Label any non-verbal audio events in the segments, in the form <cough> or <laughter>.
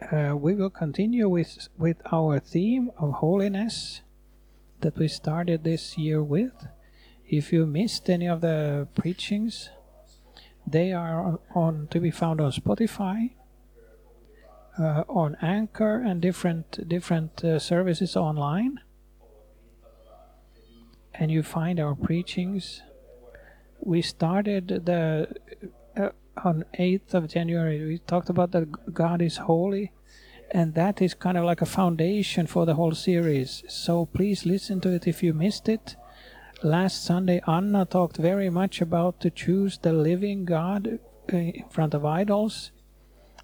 Uh, we will continue with with our theme of holiness that we started this year with. If you missed any of the preachings, they are on, to be found on Spotify, uh, on Anchor, and different different uh, services online. And you find our preachings. We started the uh, on 8th of January. We talked about that God is holy, and that is kind of like a foundation for the whole series. So please listen to it if you missed it. Last Sunday, Anna talked very much about to choose the living God uh, in front of idols,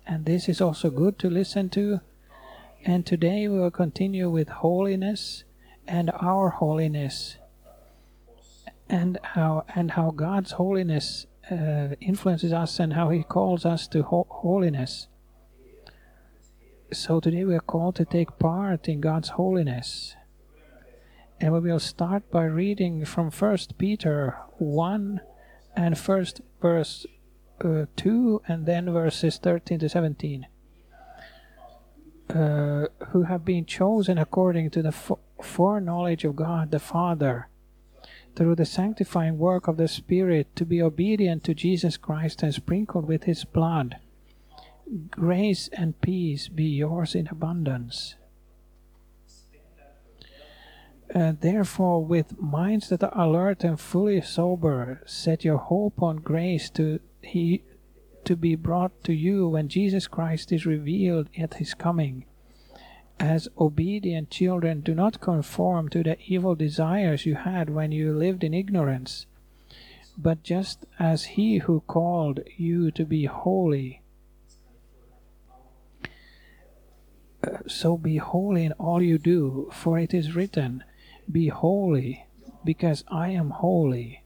and this is also good to listen to. And today we will continue with holiness and our holiness, and how and how God's holiness uh, influences us and how He calls us to ho- holiness. So today we are called to take part in God's holiness. And we will start by reading from First Peter 1 and first verse uh, 2 and then verses 13 to 17. Uh, who have been chosen according to the fo- foreknowledge of God the Father through the sanctifying work of the Spirit to be obedient to Jesus Christ and sprinkled with His blood. Grace and peace be yours in abundance. Uh, therefore, with minds that are alert and fully sober, set your hope on grace to he to be brought to you when Jesus Christ is revealed at his coming. As obedient children, do not conform to the evil desires you had when you lived in ignorance, but just as he who called you to be holy, uh, so be holy in all you do, for it is written, Be holy, because I am holy.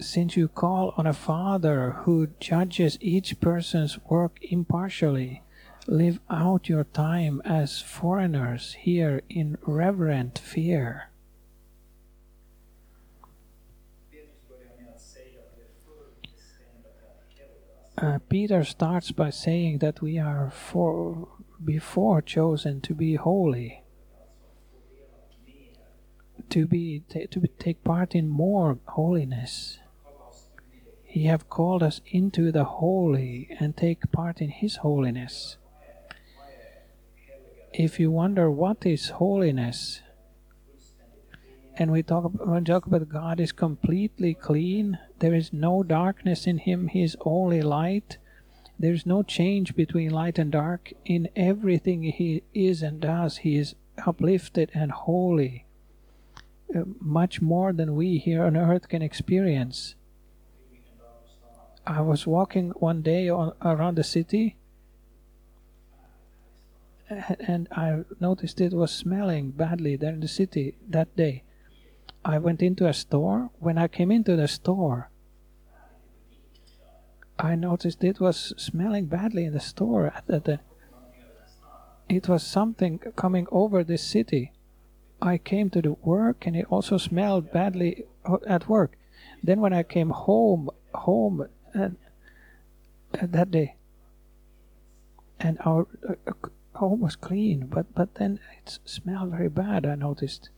Since you call on a Father who judges each person's work impartially, live out your time as foreigners here in reverent fear. Uh, Peter starts by saying that we are for before chosen to be holy, to be to take part in more holiness. He have called us into the holy and take part in His holiness. If you wonder what is holiness, and we talk about, when we talk about God is completely clean, there is no darkness in Him. He is only light. There is no change between light and dark. In everything He is and does, He is uplifted and holy, uh, much more than we here on earth can experience. I was walking one day on, around the city and I noticed it was smelling badly there in the city that day. I went into a store. When I came into the store, I noticed it was smelling badly in the store. It was something coming over this city. I came to the work and it also smelled badly at work. Then when I came home, home uh, that day, and our uh, was clean, but but then it smelled very bad. I noticed.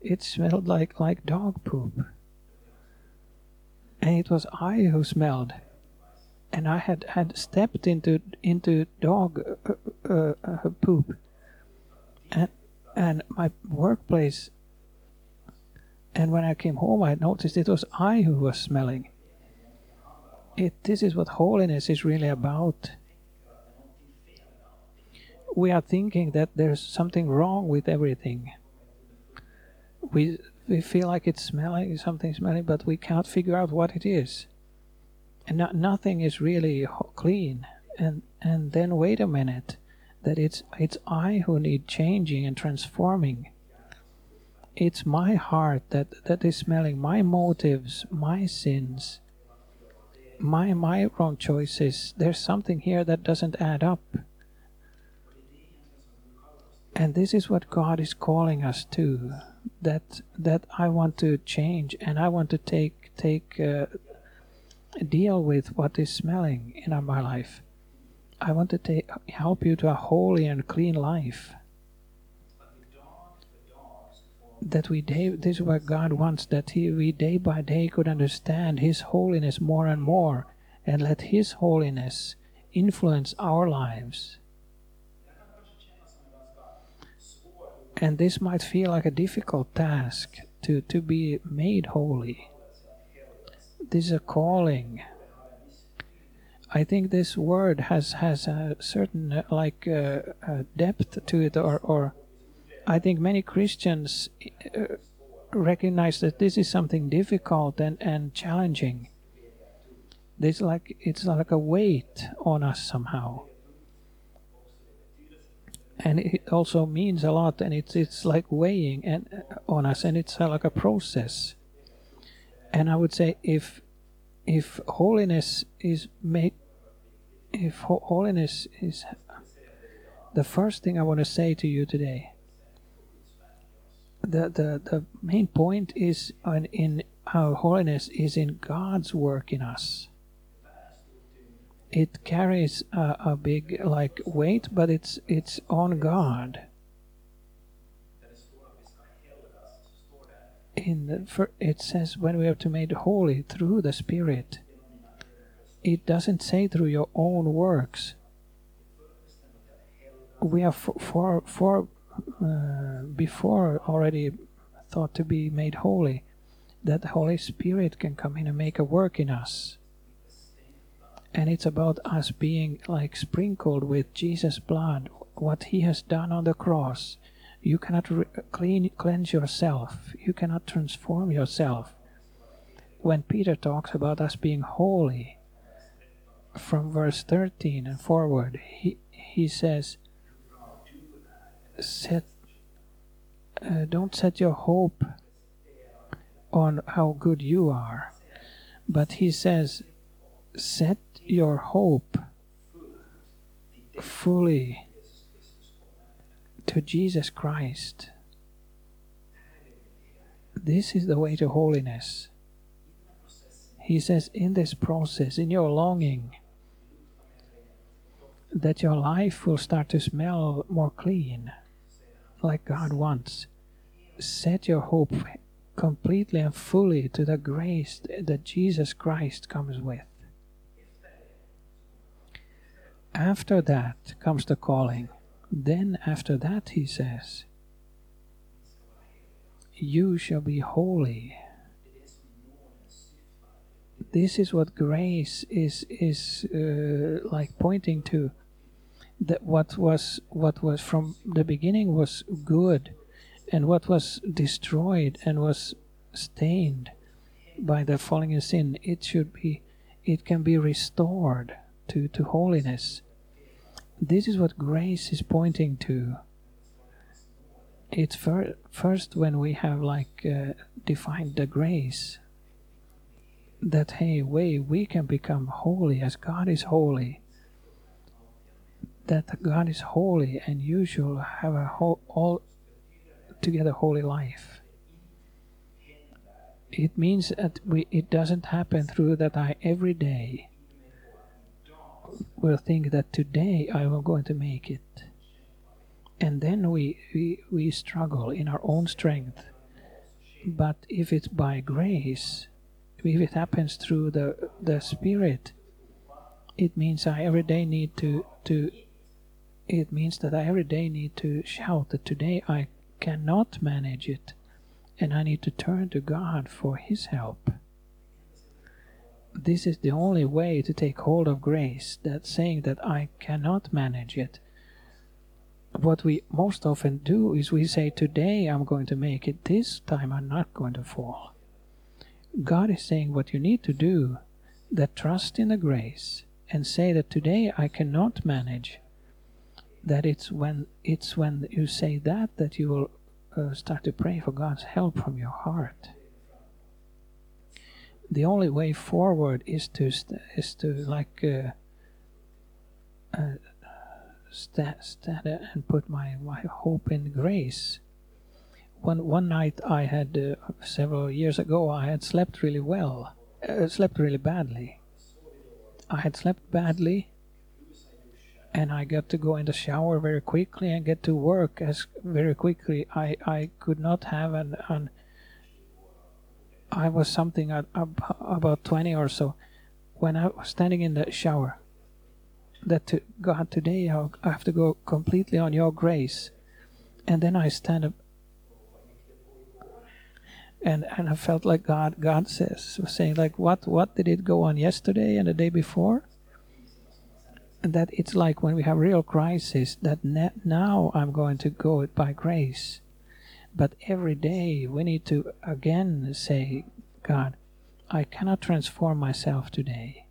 It smelled like like dog poop, and it was I who smelled, and I had had stepped into into dog uh, uh, uh, poop, and and my workplace. And when I came home, I noticed it was I who was smelling it this is what holiness is really about. We are thinking that there's something wrong with everything. We we feel like it's smelling something smelling but we can't figure out what it is. And not, nothing is really clean. And and then wait a minute that it's it's i who need changing and transforming. It's my heart that that is smelling my motives my sins my my wrong choices there's something here that doesn't add up and this is what god is calling us to that that i want to change and i want to take take uh, deal with what is smelling in my life. I want to take, help you to a holy and clean life. That we day, this is what God wants, that he, we day by day could understand His holiness more and more, and let His holiness influence our lives. And this might feel like a difficult task to, to be made holy. This is a calling. I think this word has has a certain uh, like uh, uh, depth to it, or or I think many Christians uh, recognize that this is something difficult and and challenging. This like it's like a weight on us somehow and it also means a lot and it's it's like weighing and uh, on us and it's uh, like a process and i would say if if holiness is made if ho- holiness is the first thing i want to say to you today the the, the main point is on, in our holiness is in god's work in us it carries a, a big like weight, but it's it's on God. In the, it says when we have to make holy through the Spirit. It doesn't say through your own works. We are for for, for uh, before already thought to be made holy, that the Holy Spirit can come in and make a work in us and it's about us being like sprinkled with Jesus' blood, what He has done on the cross. You cannot re- clean, cleanse yourself, you cannot transform yourself. When Peter talks about us being holy, from verse 13 and forward, he, he says, set, uh, Don't set your hope on how good you are, but he says, Set your hope fully to Jesus Christ. This is the way to holiness. He says, in this process, in your longing, that your life will start to smell more clean, like God wants. Set your hope completely and fully to the grace that Jesus Christ comes with. After that comes the calling. Then, after that, he says, You shall be holy. This is what grace is is uh, like pointing to. That what was what was from the beginning was good, and what was destroyed and was stained by the falling in sin, it should be, it can be restored to, to holiness. This is what grace is pointing to. It's fir- first when we have like uh, defined the grace that hey, way we can become holy as God is holy. That God is holy and you should have a whole, all together holy life. It means that we it doesn't happen through that I every day will think that today I am going to make it. And then we, we, we struggle in our own strength. But if it's by grace, if it happens through the, the Spirit, it means I every day need to, to it means that I every day need to shout that today I cannot manage it and I need to turn to God for His help this is the only way to take hold of grace, that saying that I cannot manage it. What we most often do is we say, Today I'm going to make it, this time I'm not going to fall. God is saying what you need to do, that trust in the grace, and say that today I cannot manage. That it's when it's when you say that that you will uh, start to pray for God's help from your heart the only way forward is to is to like uh, uh, stand and put my my hope in grace. One one night I had uh, several years ago I had slept really well, uh, slept really badly, I had slept badly and I got to go in the shower very quickly and get to work as very quickly. I, I could not have an, an I was something at, about 20 or so when I was standing in the shower. That to God today I have to go completely on your grace. And then I stand up. And and I felt like God God says saying like what what did it go on yesterday and the day before that it's like when we have real crisis that now I'm going to go it by grace. But every day we need to again say God I cannot transform myself today.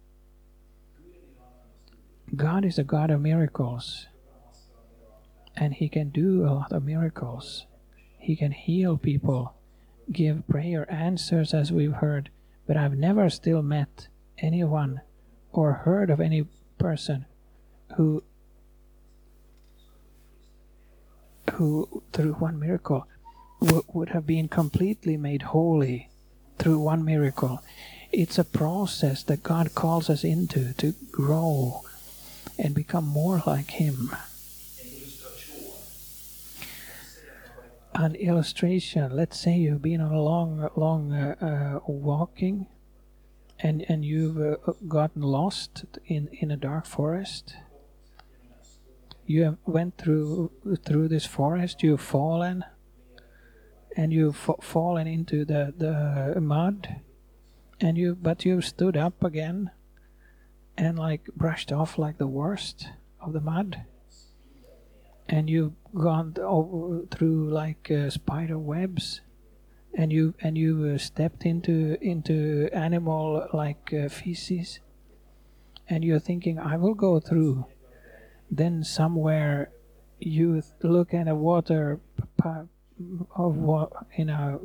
God is a God of miracles and he can do a lot of miracles. He can heal people give prayer answers as we've heard, but I've never still met anyone or heard of any person who who through one miracle would have been completely made holy through one miracle. It's a process that God calls us into to grow and become more like Him. an illustration. Let's say you've been on a long, long uh, uh, walking, and and you've uh, gotten lost in in a dark forest. You went through through this forest. You've fallen, and you've fallen into the the mud, and you but you've stood up again, and like brushed off like the worst of the mud and you've gone over through like uh, spider webs and you and you uh, stepped into into animal like uh, feces and you're thinking i will go through then somewhere you look at a water of what you know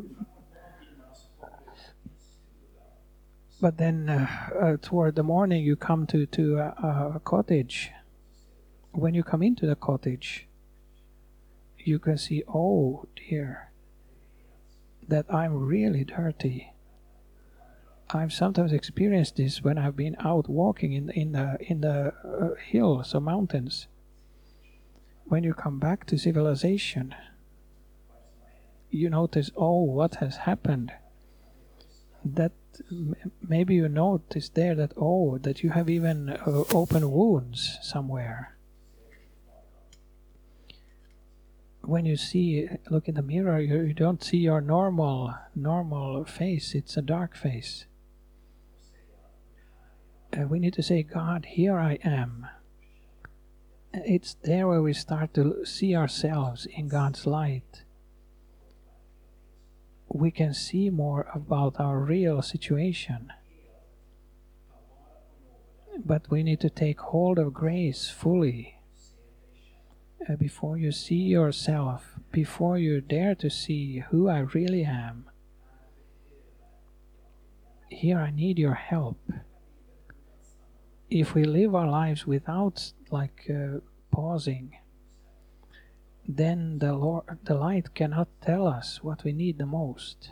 but then uh, uh, toward the morning you come to to a, a cottage when you come into the cottage you can see, oh dear, that I'm really dirty. I've sometimes experienced this when I've been out walking in in the in the uh, hills or mountains. When you come back to civilization, you notice, oh, what has happened. That maybe you notice there that oh, that you have even uh, open wounds somewhere when you see look in the mirror you, you don't see your normal normal face it's a dark face uh, we need to say god here i am it's there where we start to see ourselves in god's light we can see more about our real situation but we need to take hold of grace fully uh, before you see yourself, before you dare to see who I really am. Here I need your help. If we live our lives without like uh, pausing, then the Lord, the light cannot tell us what we need the most.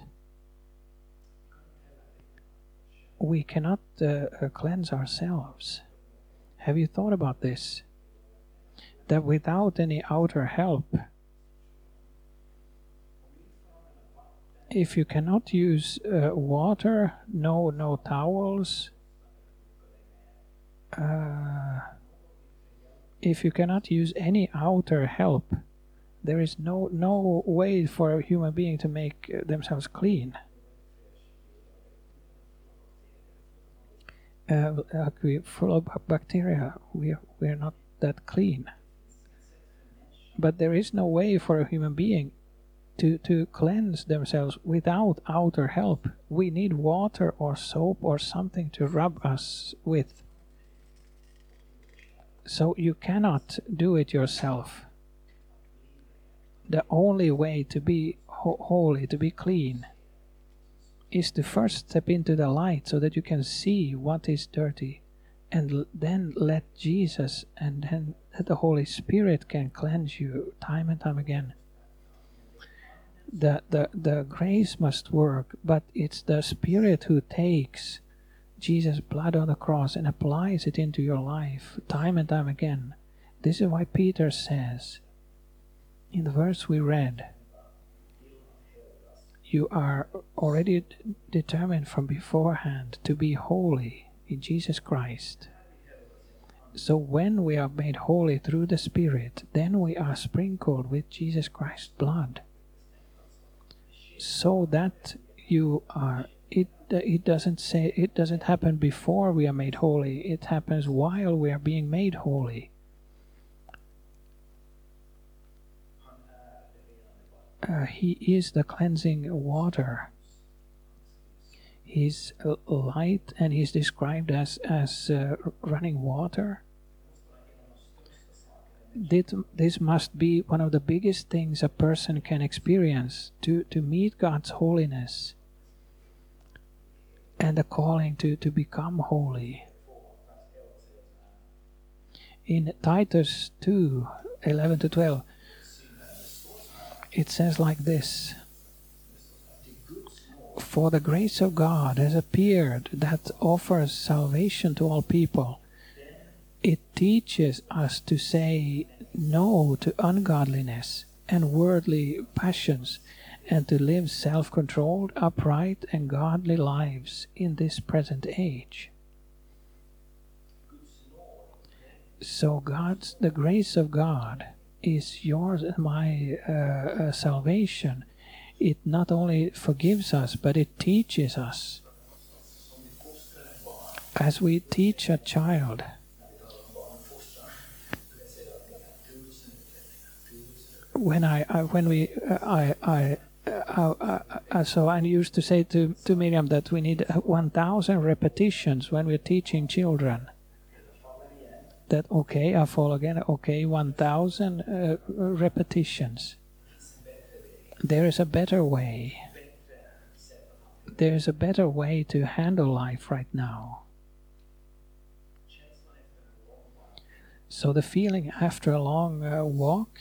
We cannot uh, uh cleanse ourselves. Have you thought about this? that without any outer help, if you cannot use uh, water, no no towels, uh, if you cannot use any outer help, there is no no way for a human being to make uh, themselves clean. Uh, like we full of bacteria, we we're not that clean but there is no way for a human being to, to cleanse themselves without outer help. We need water or soap or something to rub us with. So you cannot do it yourself. The only way to be ho holy, to be clean, is to first step into the light so that you can see what is dirty and then let Jesus and then that the Holy Spirit can cleanse you time and time again. The, the, the grace must work, but it's the Spirit who takes Jesus' blood on the cross and applies it into your life time and time again. This is why Peter says in the verse we read, You are already determined from beforehand to be holy in Jesus Christ. So when we are made holy through the Spirit, then we are sprinkled with Jesus Christ's blood. So that you are it it doesn't say it doesn't happen before we are made holy. It happens while we are being made holy. Uh, he is the cleansing water. He's light and he's described as as uh, running water. This, this must be one of the biggest things a person can experience to to meet God's holiness and the calling to, to become holy. In Titus 2 11 to 12, it says like this For the grace of God has appeared that offers salvation to all people. It teaches us to say no to ungodliness and worldly passions and to live self controlled, upright, and godly lives in this present age. So, God's the grace of God is yours and my uh, uh, salvation. It not only forgives us, but it teaches us. As we teach a child, when I, I when we uh, I I uh, uh, so I used to say to, to Miriam that we need 1,000 repetitions when we're teaching children. That, okay, I fall again, okay, 1,000 uh, repetitions. There is a better way. There is a better way to handle life right now. So the feeling after a long uh, walk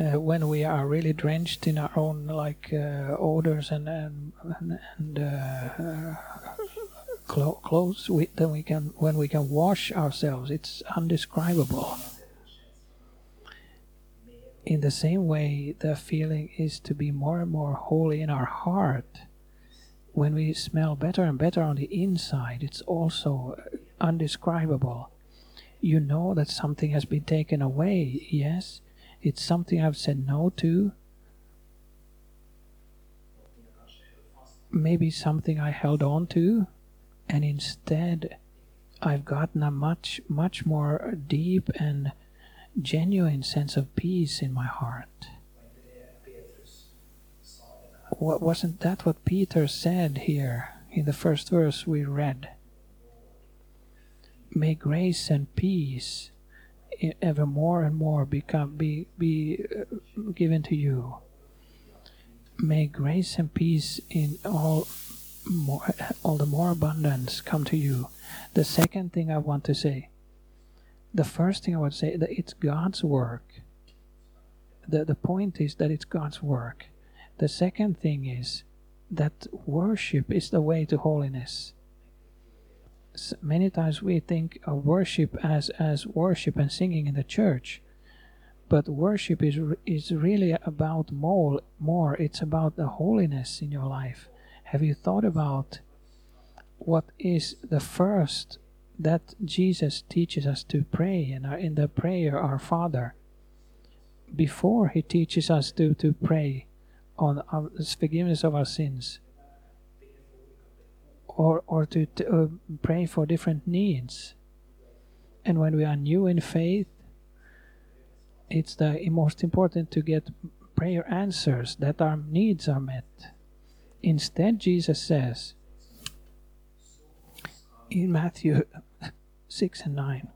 uh, when we are really drenched in our own like uh, odors and and, and uh, clo- clothes, we, then we can when we can wash ourselves, it's undescribable. In the same way, the feeling is to be more and more holy in our heart. When we smell better and better on the inside, it's also undescribable. You know that something has been taken away, yes, it's something I've said no to. Maybe something I held on to, and instead I've gotten a much, much more deep and genuine sense of peace in my heart. What wasn't that what Peter said here in the first verse we read? May grace and peace ever more and more become be be uh, given to you. May grace and peace in all more all the more abundance come to you. The second thing I want to say, the first thing I would say that it's God's work. The the point is that it's God's work. The second thing is that worship is the way to holiness many times we think of worship as as worship and singing in the church. But worship is is really about more more. It's about the holiness in your life. Have you thought about what is the first that Jesus teaches us to pray in, our, in the prayer our father before he teaches us to to pray on our, forgiveness of our sins or or to, uh, pray for different needs. And when we are new in faith, it's the most important to get prayer answers that our needs are met. Instead, Jesus says in Matthew <laughs> 6 and 9.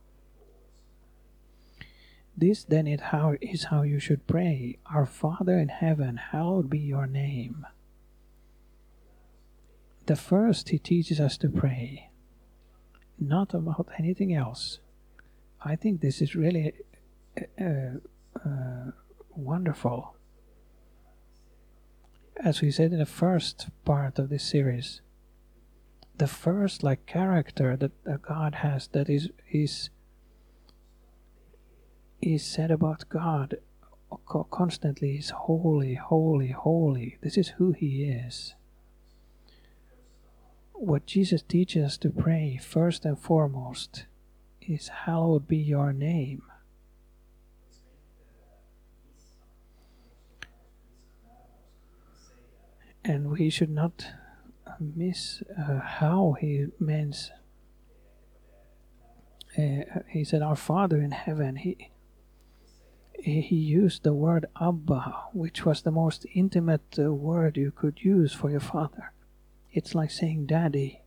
This then is how, is how you should pray Our Father in heaven, hallowed be your name the first he teaches us to pray, not about anything else. I think this is really uh, uh, wonderful. As we said in the first part of this series, the first like character that uh, God has that is is is said about God constantly is holy, holy, holy. This is who He is. What Jesus teaches us to pray first and foremost is hallowed be your name. And we should not miss uh, how he means. Uh, he said, Our Father in heaven. He he used the word Abba, which was the most intimate uh, word you could use for your father. It's like saying daddy.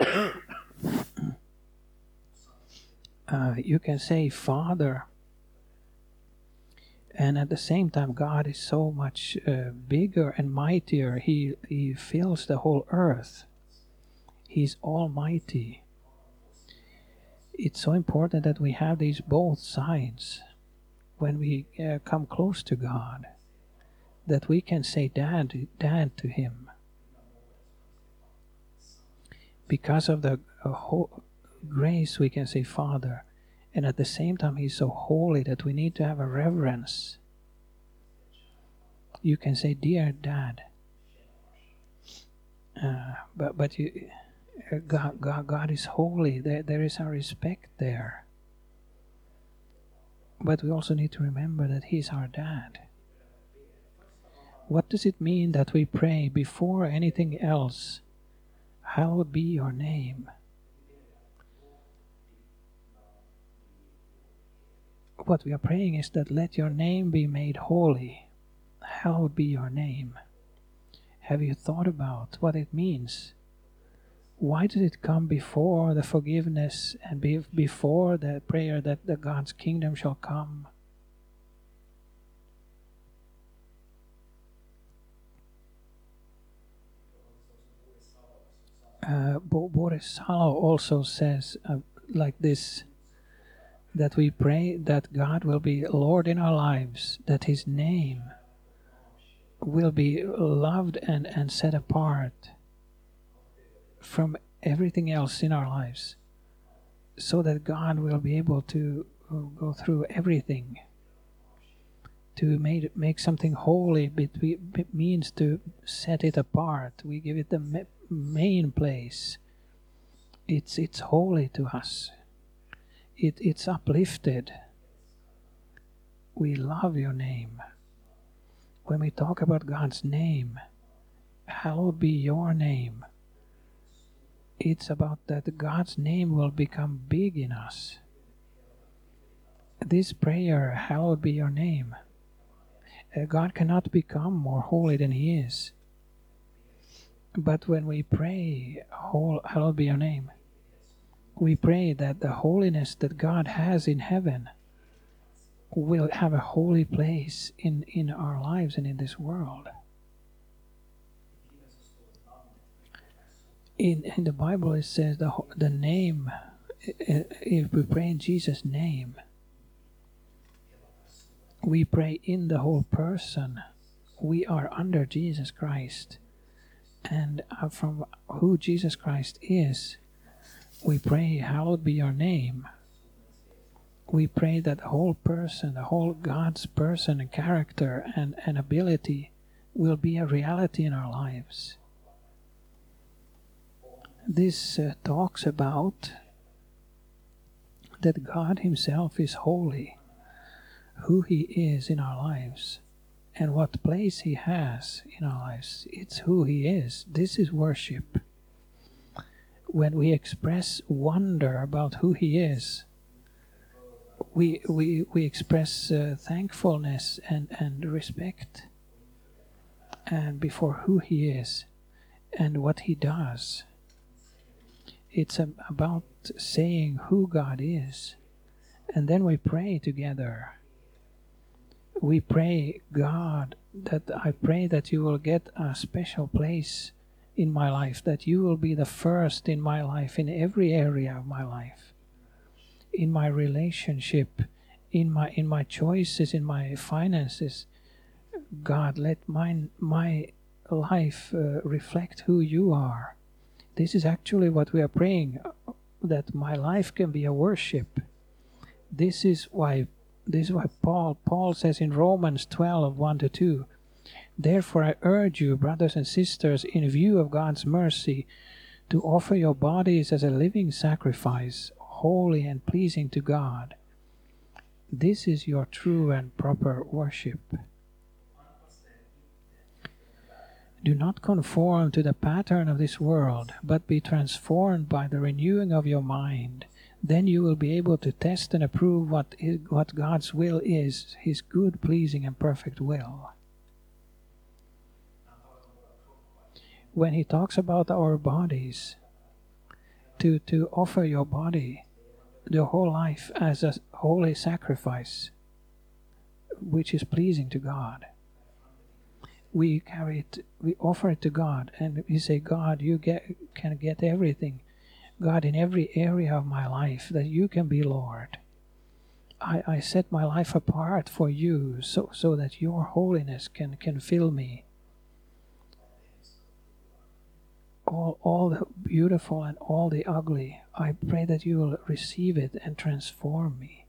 <coughs> Uh, you can say father and at the same time god is so much uh, bigger and mightier he he fills the whole earth He's almighty. It's so important that we have these both sides when we uh, come close to God, that we can say dad, dad to Him. Because of the uh, grace, we can say Father, and at the same time, He's so holy that we need to have a reverence. You can say, Dear Dad. Uh, but but you God, God, God is holy. There, there is a respect there. But we also need to remember that He's our dad. What does it mean that we pray before anything else? Hallowed be your name. What we are praying is that let your name be made holy. Hallowed be your name. Have you thought about what it means? Why did it come before the forgiveness and be before the prayer that the God's kingdom shall come? Uh, Boris Salo also says uh, like this that we pray that God will be Lord in our lives, that His name will be loved and, and set apart from everything else in our lives so that God will be able to uh, go through everything. To make, make something holy it means to set it apart. We give it the main place. It's, it's holy to us. It, it's uplifted. We love your name. When we talk about God's name, hallowed be your name it's about that God's name will become big in us. This prayer, hallowed be your name. Uh, God cannot become more holy than He is. But when we pray, hallowed be your name, we pray that the holiness that God has in heaven will have a holy place in, in our lives and in this world. In, in the Bible it says the the name. If we pray in Jesus' name, we pray in the whole person. We are under Jesus Christ, and uh, from who Jesus Christ is, we pray, "Hallowed be Your name." We pray that the whole person, the whole God's person and character and, and ability will be a reality in our lives this uh, talks about that God Himself is holy, who He is in our lives, and what place He has in our lives. It's who He is. This is worship. When we express wonder about who He is, we, we, we express uh, thankfulness and, and respect and before who He is and what He does it's about saying who God is. And then we pray together. We pray, God, that I pray that you will get a special place in my life, that you will be the first in my life, in every area of my life, in my relationship, in my in my choices, in my finances, God, let my my life uh, reflect who you are. This is actually what we are praying uh, that my life can be a worship. This is why this is why Paul Paul says in Romans 12 1 to 2 Therefore I urge you brothers and sisters in view of God's mercy to offer your bodies as a living sacrifice holy and pleasing to God this is your true and proper worship Do not conform to the pattern of this world, but be transformed by the renewing of your mind. Then you will be able to test and approve what, is, what God's will is, His good, pleasing, and perfect will. When He talks about our bodies, to, to offer your body, the whole life as a holy sacrifice, which is pleasing to God we carry it, we offer it to God, and we say, God, you get can get everything, God, in every area of my life, that you can be Lord. I, I set my life apart for you, so so that your holiness can can fill me. All all the beautiful and all the ugly, I pray that you will receive it and transform me.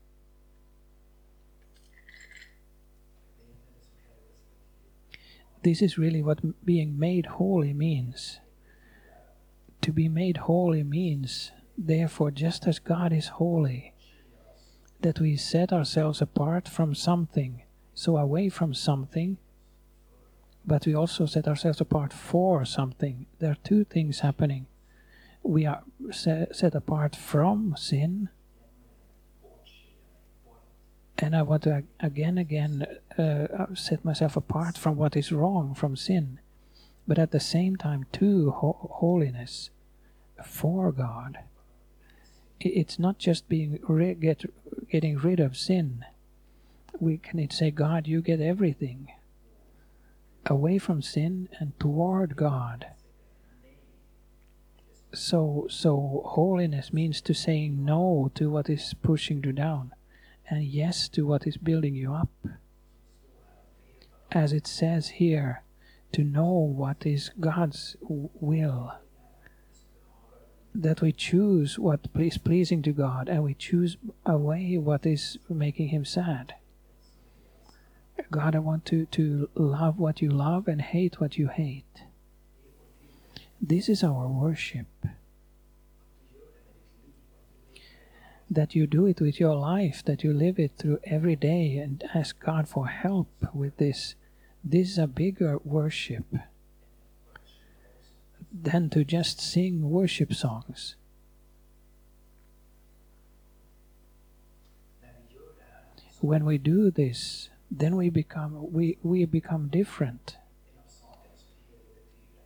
This is really what being made holy means. To be made holy means, therefore, just as God is holy, that we set ourselves apart from something, so away from something, but we also set ourselves apart for something. There are two things happening. We are set apart from sin and I want to again, again uh, uh, set myself apart from what is wrong, from sin, but at the same time, to ho- holiness for God. It's not just being get, getting rid of sin. We can say, God, you get everything away from sin and toward God. So, so holiness means to saying no to what is pushing you down and yes to what is building you up. As it says here, to know what is God's will. That we choose what is pleasing to God and we choose away what is making Him sad. God, I want to, to love what you love and hate what you hate. This is our worship. That you do it with your life, that you live it through every day and ask God for help with this. This is a bigger worship than to just sing worship songs. When we do this, then we become we, we become different.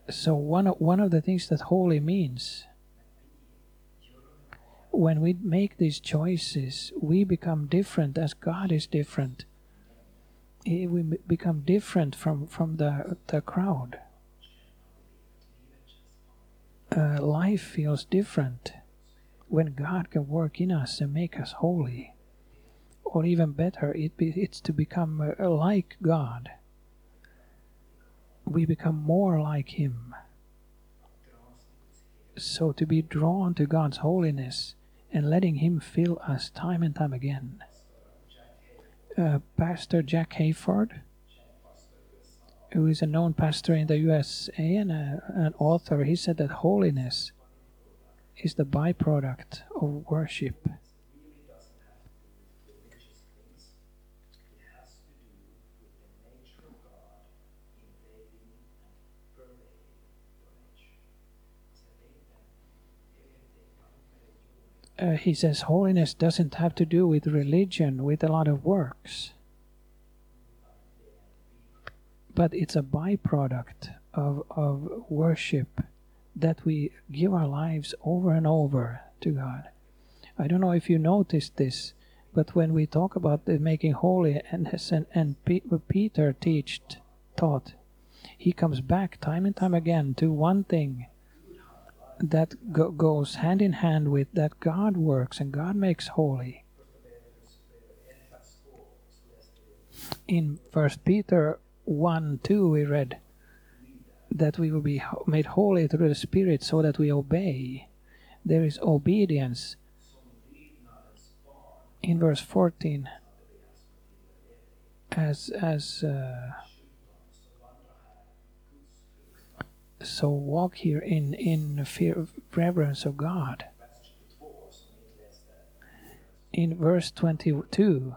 So one of, one of the things that holy means when we make these choices, we become different as God is different. We become different from, from the, the crowd. Uh, life feels different when God can work in us and make us holy. Or even better, it be, it's to become uh, like God. We become more like Him. So to be drawn to God's holiness and letting Him fill us time and time again. Uh, pastor Jack Hayford, who is a known pastor in the USA and a, an author, he said that holiness is the byproduct of worship. Uh, he says holiness doesn't have to do with religion, with a lot of works. But it's a byproduct of, of worship that we give our lives over and over to God. I don't know if you noticed this, but when we talk about the making holy, and and, and Peter teached, taught, he comes back time and time again to one thing that go goes hand in hand with that God works and God makes holy. in First Peter 1 2, we read that we will be made holy through the Spirit so that we obey. There is obedience. In verse 14, as as uh, so walk here in in fear reverence of God. In verse 22,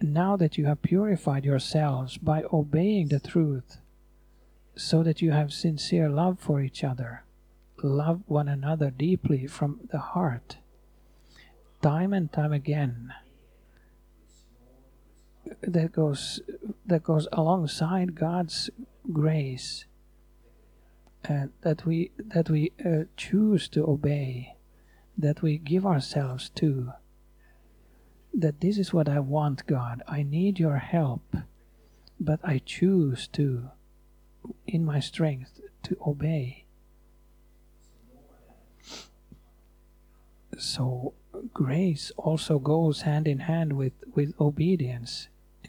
now that you have purified yourselves by obeying the truth, so that you have sincere love for each other, love one another deeply from the heart. Time and time again, that goes that goes alongside God's grace. Uh, that we that we uh, choose to obey, that we give ourselves to. That this is what I want, God. I need your help, but I choose to, in my strength, to obey. So grace also goes hand in hand with, with obedience.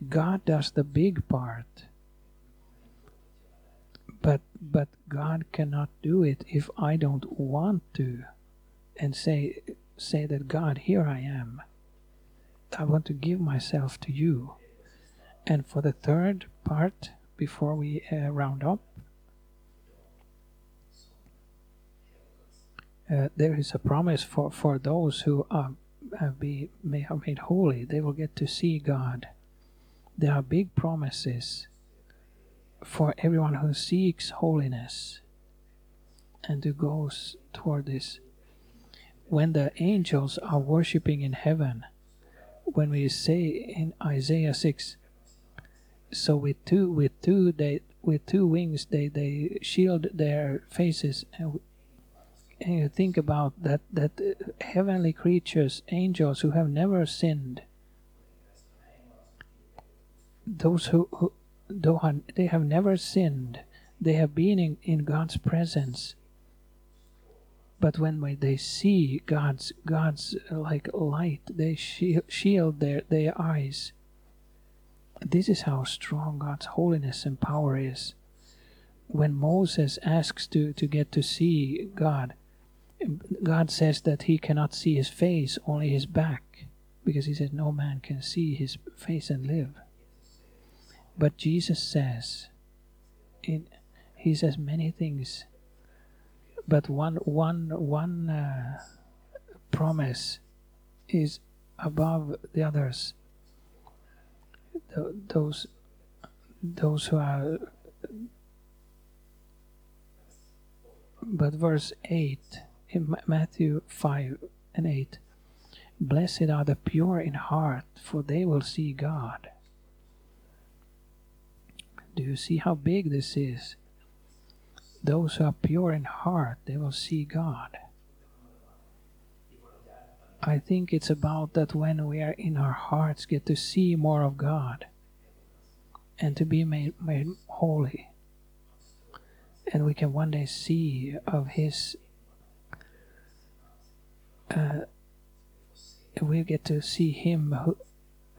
God does the big part. But God cannot do it if I don't want to and say say that God here I am. I want to give myself to you. And for the third part before we uh, round up uh, there is a promise for, for those who are uh, be may are made holy. They will get to see God. There are big promises for everyone who seeks holiness and who goes toward this. When the angels are worshipping in heaven, when we say in Isaiah six, so with two with two they with two wings they they shield their faces and and you think about that that heavenly creatures angels who have never sinned those who, who though they have never sinned they have been in, in god's presence. But when they see god's god's uh, like light they shield, their their eyes. This is how strong god's holiness and power is. When moses asks to to get to see god God says that he cannot see his face, only his back, because he says no man can see his face and live. But Jesus says, he says many things, but one one one uh, promise is above the others. Th- those those who are. But verse eight in Matthew 5 and 8 Blessed are the pure in heart, for they will see God. Do you see how big this is? Those who are pure in heart, they will see God. I think it's about that when we are in our hearts, get to see more of God and to be made, made holy. And we can one day see of His uh, we get to see him who,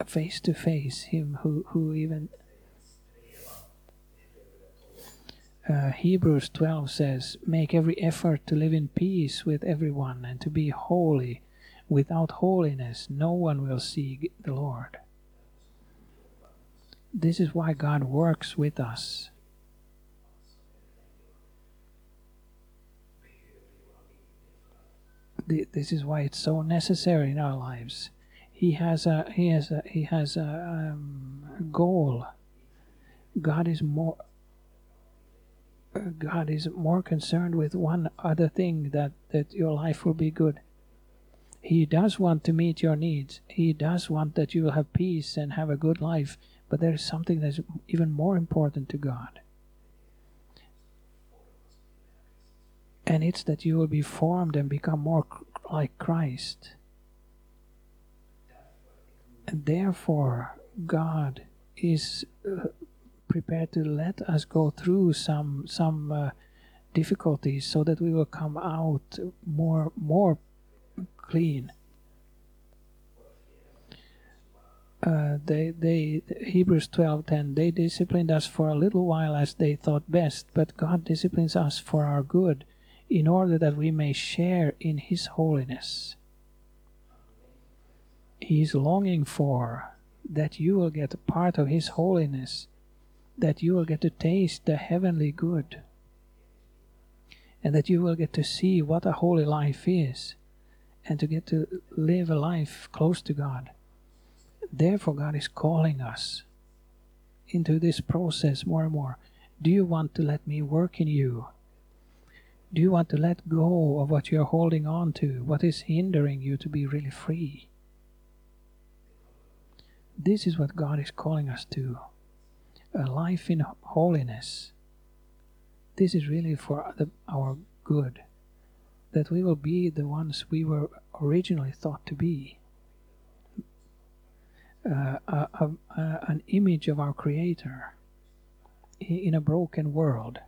face to face, him who, who even. Uh, Hebrews 12 says, Make every effort to live in peace with everyone and to be holy. Without holiness, no one will see the Lord. This is why God works with us. This is why it's so necessary in our lives. He has a he has a he has a um, goal. God is more. God is more concerned with one other thing that that your life will be good. He does want to meet your needs. He does want that you will have peace and have a good life. But there is something that's even more important to God. And it's that you will be formed and become more like Christ. And therefore, God is uh, prepared to let us go through some some uh, difficulties so that we will come out more more clean. uh, they they Hebrews twelve ten they disciplined us for a little while as they thought best, but God disciplines us for our good, in order that we may share in His holiness. He is longing for that you will get a part of His holiness, that you will get to taste the heavenly good, and that you will get to see what a holy life is, and to get to live a life close to God. Therefore, God is calling us into this process more and more. Do you want to let me work in you? Do you want to let go of what you're holding on to, what is hindering you to be really free? This is what God is calling us to a life in holiness. This is really for the, our good, that we will be the ones we were originally thought to be. Uh, a, a, a, an image of our Creator in a broken world,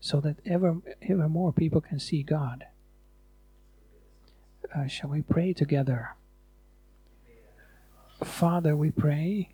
so that ever, ever more people can see God. Uh, shall we pray together? Father, we pray